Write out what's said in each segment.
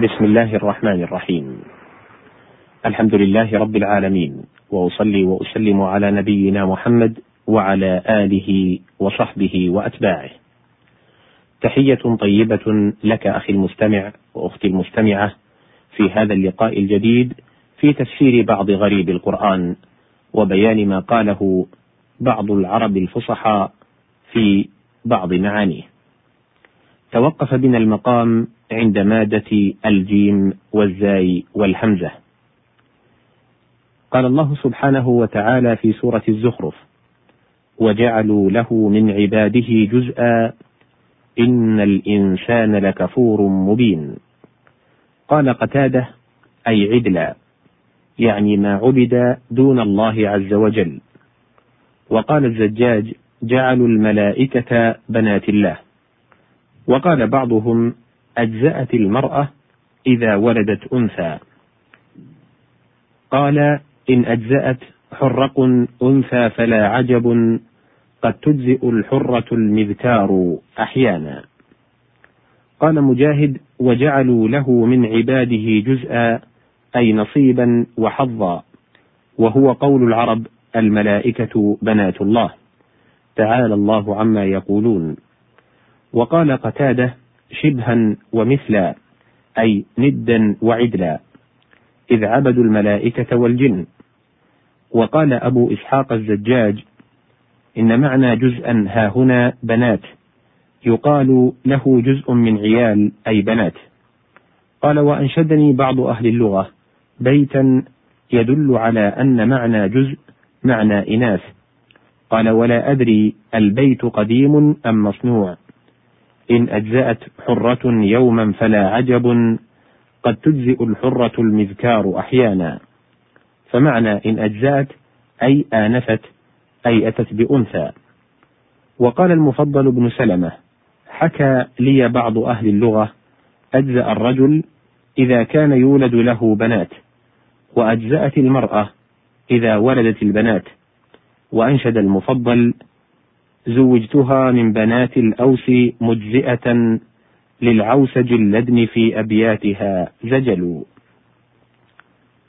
بسم الله الرحمن الرحيم. الحمد لله رب العالمين وأصلي وأسلم على نبينا محمد وعلى آله وصحبه وأتباعه. تحية طيبة لك أخي المستمع وأختي المستمعة في هذا اللقاء الجديد في تفسير بعض غريب القرآن وبيان ما قاله بعض العرب الفصحاء في بعض معانيه. توقف بنا المقام عند مادة الجيم والزاي والهمزة. قال الله سبحانه وتعالى في سورة الزخرف: وجعلوا له من عباده جزءا إن الإنسان لكفور مبين. قال قتادة: أي عدلا، يعني ما عبد دون الله عز وجل. وقال الزجاج: جعلوا الملائكة بنات الله. وقال بعضهم أجزأت المرأة إذا ولدت أنثى. قال إن أجزأت حرق أنثى فلا عجب قد تجزئ الحرة المذكار أحيانا. قال مجاهد وجعلوا له من عباده جزءا أي نصيبا وحظا وهو قول العرب الملائكة بنات الله. تعالى الله عما يقولون. وقال قتادة شبها ومثلا أي ندا وعدلا إذ عبدوا الملائكة والجن. وقال أبو إسحاق الزجاج إن معنى جزءا ها هنا بنات يقال له جزء من عيال أي بنات. قال وأنشدني بعض أهل اللغة بيتا يدل على أن معنى جزء معنى إناث. قال ولا أدري البيت قديم أم مصنوع؟ إن أجزأت حرة يوما فلا عجب قد تجزئ الحرة المذكار أحيانا. فمعنى إن أجزأت أي آنفت أي أتت بأنثى. وقال المفضل بن سلمة حكى لي بعض أهل اللغة أجزأ الرجل إذا كان يولد له بنات وأجزأت المرأة إذا ولدت البنات. وأنشد المفضل زوجتها من بنات الأوس مجزئة للعوسج اللدن في أبياتها زجلوا.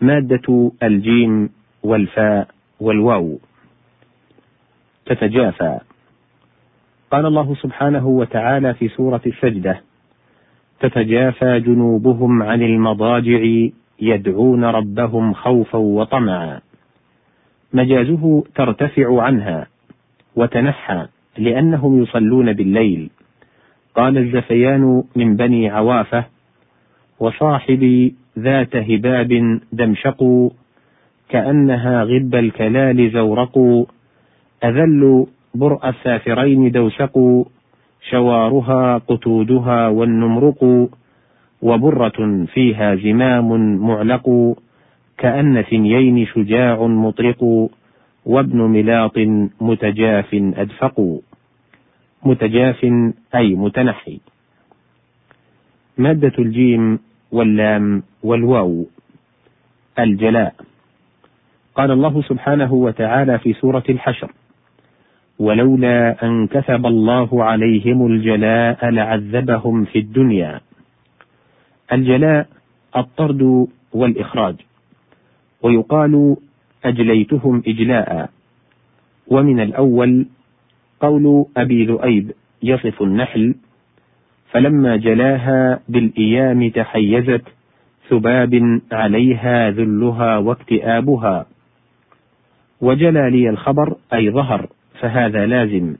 مادة الجيم والفاء والواو. تتجافى. قال الله سبحانه وتعالى في سورة السجدة تتجافى جنوبهم عن المضاجع يدعون ربهم خوفا وطمعا. مجازه ترتفع عنها. وتنحى لأنهم يصلون بالليل. قال الزفيان من بني عوافة وصاحبي ذات هباب دمشق كأنها غب الكلال زورق أذل برء السافرين دوسق شوارها قتودها والنمرق وبرة فيها زمام معلق كأن ثنيين شجاع مطرق وابن ملاط متجاف أدفق. متجاف أي متنحي. مادة الجيم واللام والواو. الجلاء. قال الله سبحانه وتعالى في سورة الحشر ولولا أن كتب الله عليهم الجلاء لعذبهم في الدنيا. الجلاء الطرد والإخراج. ويقال أجليتهم إجلاء. ومن الأول قول أبي ذؤيب يصف النحل فلما جلاها بالإيام تحيزت ثباب عليها ذلها واكتئابها. وجلى لي الخبر أي ظهر فهذا لازم.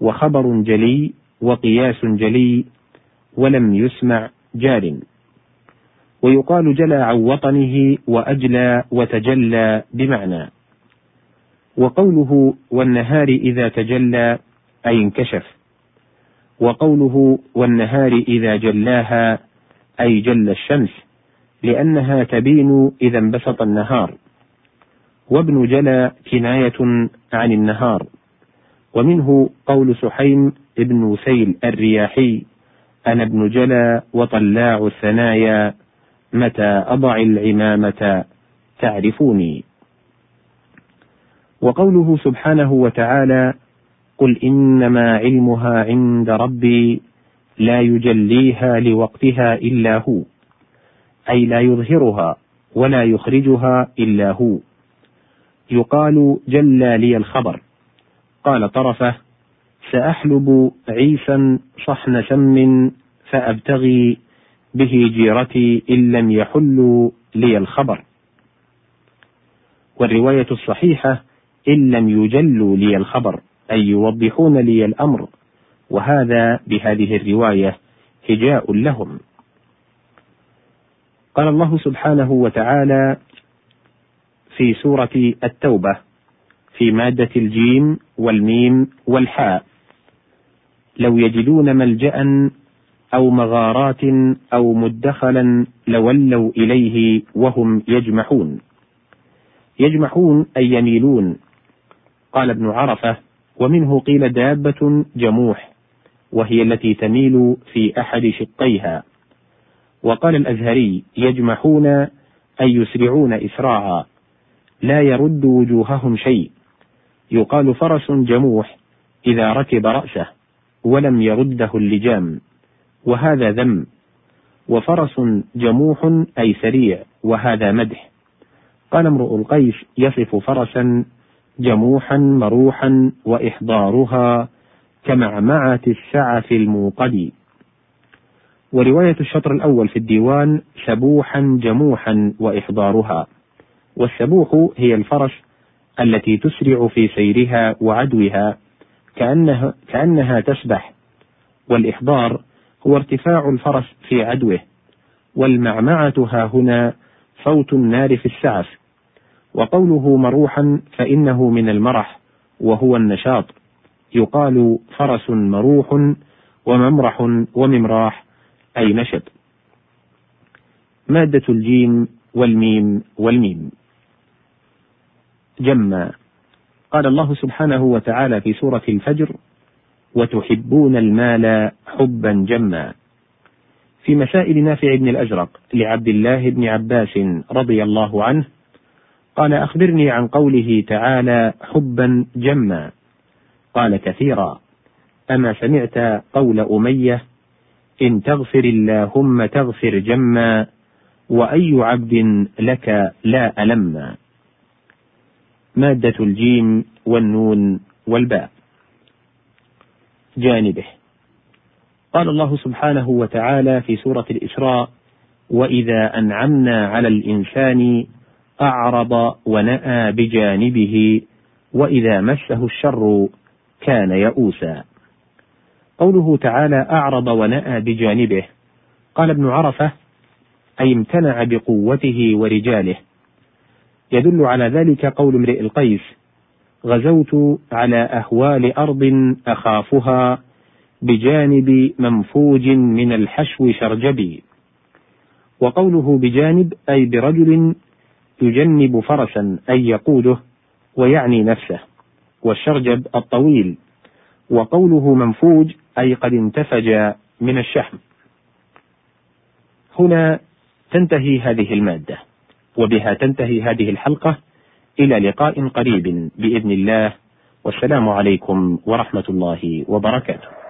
وخبر جلي وقياس جلي ولم يسمع جار. ويقال جلى عن وطنه وأجلى وتجلى بمعنى. وقوله والنهار إذا تجلى أي انكشف. وقوله والنهار إذا جلاها أي جل الشمس لأنها تبين إذا انبسط النهار. وابن جلى كناية عن النهار. ومنه قول سحيم ابن سيل الرياحي أنا ابن جلى وطلاع الثنايا. متى أضع العمامة؟ تعرفوني. وقوله سبحانه وتعالى قل إنما علمها عند ربي لا يجليها لوقتها إلا هو أي لا يظهرها ولا يخرجها إلا هو. يقال جلى لي الخبر. قال طرفه سأحلب عيسا صحن سم فأبتغي به جيرتي إن لم يحلوا لي الخبر. والرواية الصحيحة إن لم يجلوا لي الخبر أي يوضحون لي الأمر. وهذا بهذه الرواية هجاء لهم. قال الله سبحانه وتعالى في سورة التوبة في مادة الجيم والميم والحاء لو يجدون ملجأ أو مغارات أو مدخلا لولوا إليه وهم يجمحون. يجمحون أي يميلون. قال ابن عرفة: ومنه قيل دابة جموح، وهي التي تميل في أحد شقيها. وقال الأزهري: يجمحون أي يسرعون إسراعا، لا يرد وجوههم شيء. يقال فرس جموح إذا ركب رأسه ولم يرده اللجام وهذا ذم وفرس جموح أي سريع وهذا مدح. قال امرؤ القيس يصف فرسا جموحا مروحا وإحضارها كمعمعة السعف الموقد ورواية الشطر الأول في الديوان سبوحا جموحا وإحضارها. والسبوح هي الفرس التي تسرع في سيرها وعدوها كأنها, كأنها تسبح. والإحضار هو ارتفاع الفرس في عدوه والمعمعة ها هنا صوت النار في السعف. وقوله مروحا فإنه من المرح وهو النشاط. يقال فرس مروح وممرح وممراح أي نشط. مادة الجيم والميم والميم. جمّا. قال الله سبحانه وتعالى في سورة الفجر: وتحبون المال حبا جما. في مسائل نافع بن الأزرق لعبد الله بن عباس رضي الله عنه قال أخبرني عن قوله تعالى حبا جما قال كثيرا أما سمعت قول أمية إن تغفر اللهم تغفر جما وأي عبد لك لا ألما مادة الجيم والنون والباء. جانبه. قال الله سبحانه وتعالى في سورة الإسراء: وإذا أنعمنا على الإنسان أعرض ونأى بجانبه وإذا مسه الشر كان يئوسا. قوله تعالى أعرض ونأى بجانبه قال ابن عرفة أي امتنع بقوته ورجاله يدل على ذلك قول امرئ القيس غزوت على أهوال أرض أخافها بجانب منفوج من الحشو شرجبي. وقوله بجانب أي برجل يجنب فرسا أي يقوده ويعني نفسه والشرجب الطويل. وقوله منفوج أي قد انتفج من الشحم. هنا تنتهي هذه المادة وبها تنتهي هذه الحلقة. إلى لقاء قريب بإذن الله. والسلام عليكم ورحمة الله وبركاته.